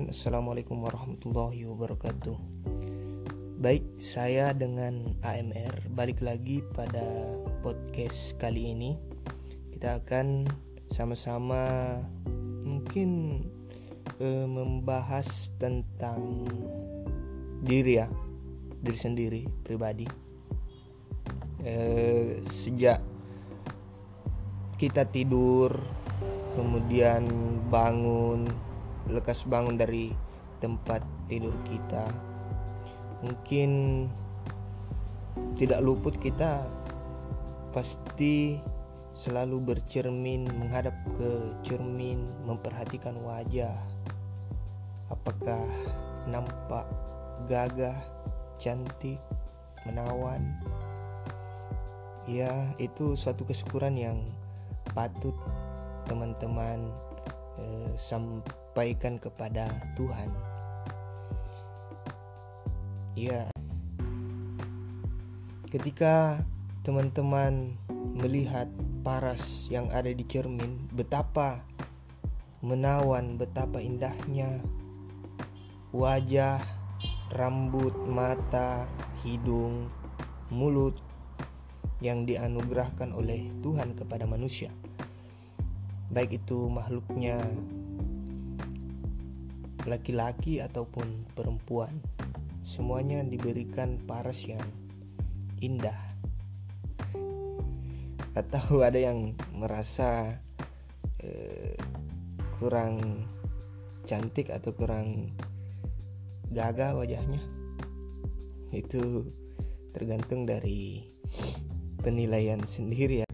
Bismillahirrahmanirrahim. Assalamualaikum warahmatullahi wabarakatuh. Baik, saya dengan AMR Balik lagi pada podcast kali ini. Kita akan sama-sama Mungkin eh, Membahas tentang Diri ya Diri sendiri, pribadi. Eh, Sejak Kita tidur kemudian bangun lekas bangun dari tempat tidur kita. Mungkin tidak luput kita pasti selalu bercermin menghadap ke cermin memperhatikan wajah. Apakah nampak gagah cantik menawan? Ya itu suatu kesyukuran yang patut teman-teman eh, sampaikan kepada Tuhan. Ya, ketika teman-teman melihat paras yang ada di cermin, betapa menawan, betapa indahnya wajah, rambut, mata, hidung, mulut yang dianugerahkan oleh Tuhan kepada manusia baik itu makhluknya laki-laki ataupun perempuan. Semuanya diberikan paras yang indah. Atau ada yang merasa eh, kurang cantik atau kurang gagah wajahnya? Itu tergantung dari penilaian sendiri ya.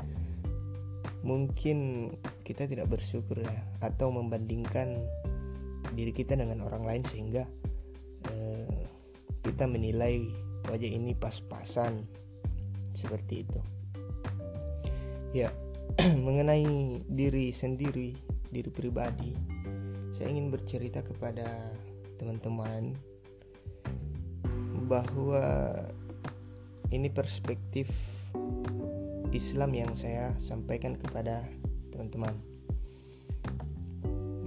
Mungkin kita tidak bersyukur ya atau membandingkan diri kita dengan orang lain sehingga eh, kita menilai wajah ini pas-pasan seperti itu ya mengenai diri sendiri diri pribadi saya ingin bercerita kepada teman-teman bahwa ini perspektif Islam yang saya sampaikan kepada teman-teman.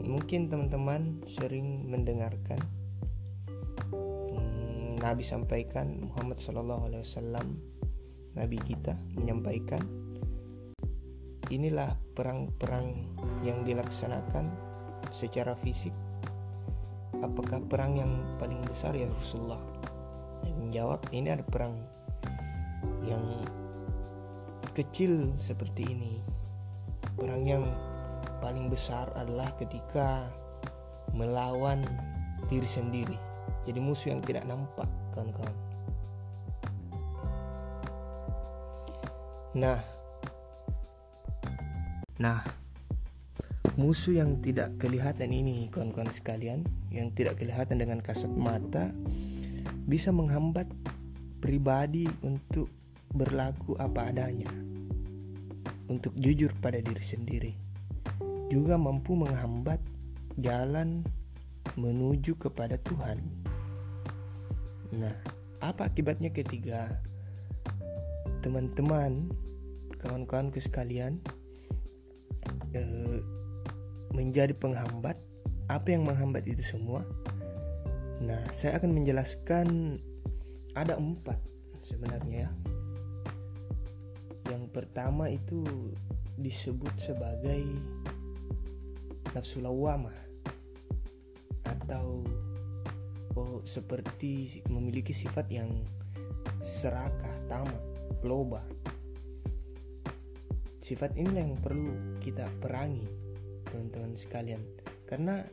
Mungkin teman-teman sering mendengarkan hmm, Nabi sampaikan Muhammad Shallallahu Alaihi Wasallam Nabi kita menyampaikan inilah perang-perang yang dilaksanakan secara fisik apakah perang yang paling besar ya Rasulullah menjawab ini ada perang yang kecil seperti ini. Perang yang paling besar adalah ketika melawan diri sendiri. Jadi musuh yang tidak nampak, kawan-kawan. Nah, nah, musuh yang tidak kelihatan ini, kawan-kawan sekalian, yang tidak kelihatan dengan kasat mata, bisa menghambat pribadi untuk berlaku apa adanya, untuk jujur pada diri sendiri, juga mampu menghambat jalan menuju kepada Tuhan. Nah, apa akibatnya ketiga? Teman-teman, kawan-kawanku sekalian, eh, menjadi penghambat. Apa yang menghambat itu semua? Nah, saya akan menjelaskan ada empat sebenarnya ya yang pertama itu disebut sebagai nafsu lawamah atau oh, seperti memiliki sifat yang serakah, tamak, loba. Sifat inilah yang perlu kita perangi, teman-teman sekalian. Karena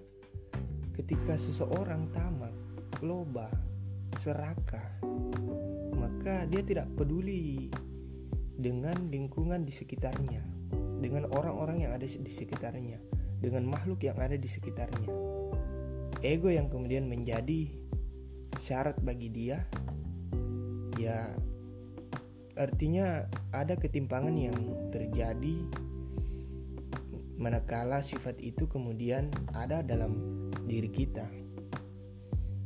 ketika seseorang tamak, loba, serakah, maka dia tidak peduli dengan lingkungan di sekitarnya, dengan orang-orang yang ada di sekitarnya, dengan makhluk yang ada di sekitarnya. Ego yang kemudian menjadi syarat bagi dia, ya artinya ada ketimpangan yang terjadi manakala sifat itu kemudian ada dalam diri kita.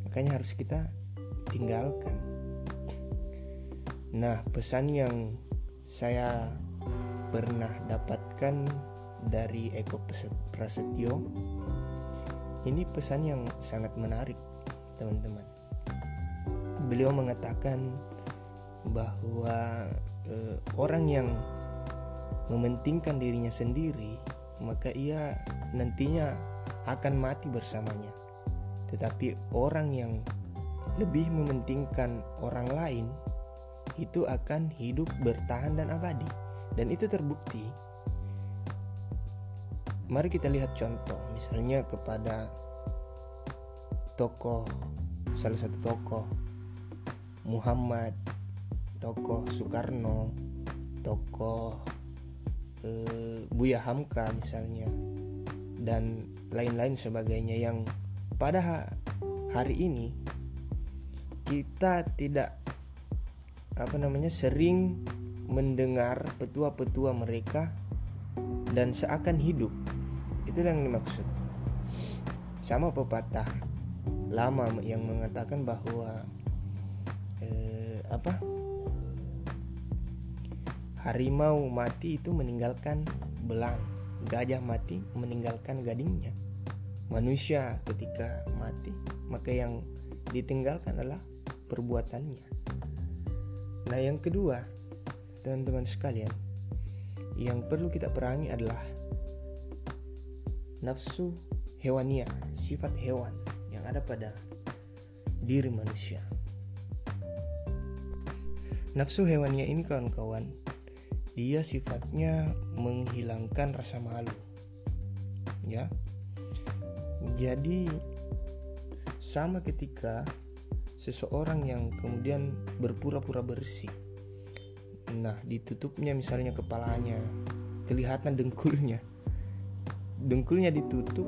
Makanya harus kita tinggalkan. Nah, pesan yang saya pernah dapatkan dari Eko Prasetyo. Ini pesan yang sangat menarik teman-teman. Beliau mengatakan bahwa eh, orang yang mementingkan dirinya sendiri maka ia nantinya akan mati bersamanya. Tetapi orang yang lebih mementingkan orang lain itu akan hidup bertahan dan abadi. Dan itu terbukti mari kita lihat contoh misalnya kepada tokoh salah satu tokoh Muhammad tokoh Soekarno tokoh eh, Buya Hamka misalnya dan lain-lain sebagainya yang pada hari ini kita tidak apa namanya sering mendengar petua-petua mereka dan seakan hidup itu yang dimaksud. Sama pepatah lama yang mengatakan bahwa eh, apa? Harimau mati itu meninggalkan belang. Gajah mati meninggalkan gadingnya. Manusia ketika mati maka yang ditinggalkan adalah perbuatannya. Nah yang kedua teman-teman sekalian yang perlu kita perangi adalah nafsu hewania, sifat hewan yang ada pada diri manusia. Nafsu hewania ini kawan-kawan, dia sifatnya menghilangkan rasa malu. Ya. Jadi sama ketika seseorang yang kemudian berpura-pura bersih. Nah, ditutupnya misalnya kepalanya, kelihatan dengkulnya dengkulnya ditutup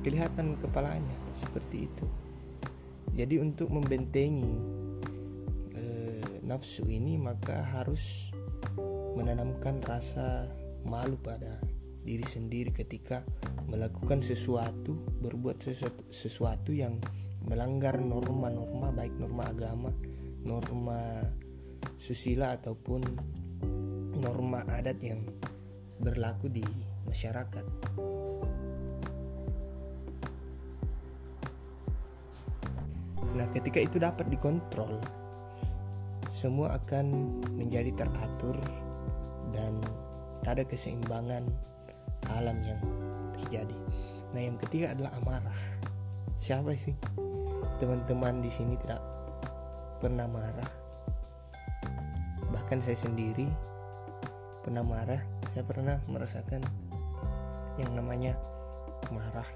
kelihatan kepalanya seperti itu. Jadi untuk membentengi e, nafsu ini maka harus menanamkan rasa malu pada diri sendiri ketika melakukan sesuatu berbuat sesuatu, sesuatu yang melanggar norma-norma baik norma agama norma susila ataupun norma adat yang berlaku di masyarakat. Nah, ketika itu dapat dikontrol, semua akan menjadi teratur dan ada keseimbangan alam yang terjadi. Nah, yang ketiga adalah amarah. Siapa sih teman-teman di sini tidak pernah marah? Bahkan saya sendiri pernah marah. Saya pernah merasakan yang namanya marah.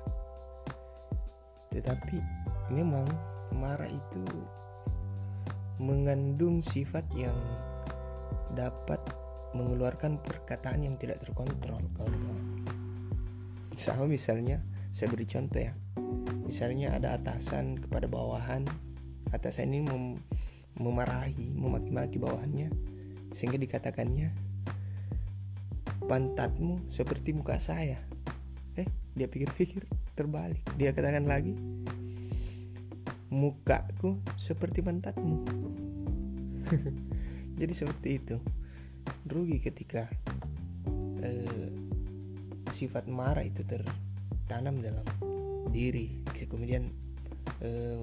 Tetapi memang marah itu mengandung sifat yang dapat mengeluarkan perkataan yang tidak terkontrol kawan-kawan. Sama misalnya saya beri contoh ya. Misalnya ada atasan kepada bawahan, atasan ini mem memarahi, memaki-maki bawahannya sehingga dikatakannya pantatmu seperti muka saya. Eh dia pikir-pikir terbalik. Dia katakan lagi mukaku seperti pantatmu. Jadi seperti itu. Rugi ketika eh, sifat marah itu tertanam dalam diri. Kemudian eh,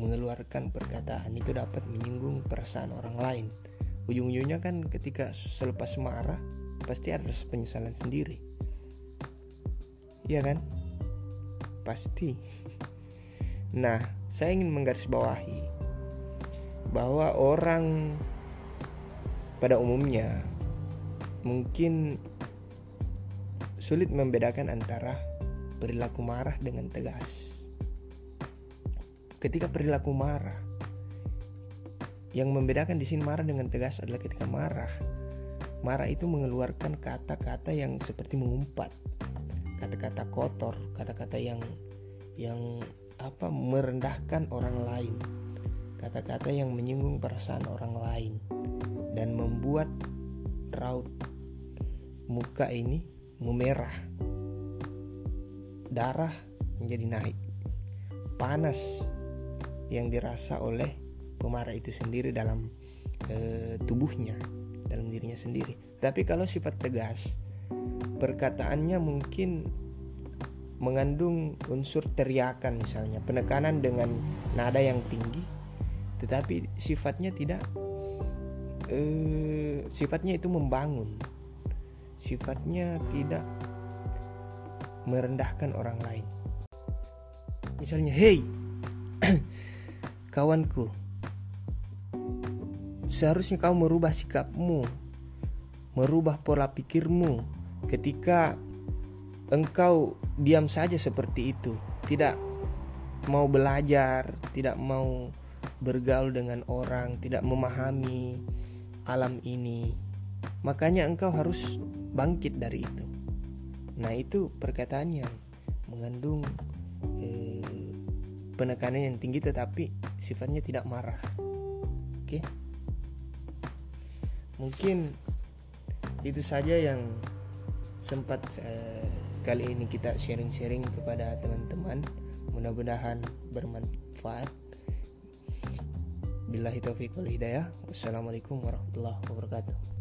mengeluarkan perkataan itu dapat menyinggung perasaan orang lain. Ujung-ujungnya kan ketika selepas marah pasti ada penyesalan sendiri Iya kan? Pasti. Nah, saya ingin menggarisbawahi bahwa orang pada umumnya mungkin sulit membedakan antara perilaku marah dengan tegas. Ketika perilaku marah, yang membedakan di sini marah dengan tegas adalah ketika marah. Marah itu mengeluarkan kata-kata yang seperti mengumpat, kata-kata kotor, kata-kata yang yang apa merendahkan orang lain, kata-kata yang menyinggung perasaan orang lain dan membuat raut muka ini memerah. Darah menjadi naik. Panas yang dirasa oleh pemarah itu sendiri dalam e, tubuhnya, dalam dirinya sendiri. Tapi kalau sifat tegas, perkataannya mungkin mengandung unsur teriakan misalnya penekanan dengan nada yang tinggi tetapi sifatnya tidak eh, sifatnya itu membangun sifatnya tidak merendahkan orang lain misalnya hey kawanku seharusnya kau merubah sikapmu merubah pola pikirmu ketika engkau diam saja seperti itu, tidak mau belajar, tidak mau bergaul dengan orang, tidak memahami alam ini, makanya engkau harus bangkit dari itu. Nah, itu perkataan yang mengandung eh, penekanan yang tinggi, tetapi sifatnya tidak marah. Oke, mungkin itu saja yang sempat eh, kali ini kita sharing-sharing kepada teman-teman. Mudah-mudahan bermanfaat. Billahi taufiq wal hidayah. Wassalamualaikum warahmatullahi wabarakatuh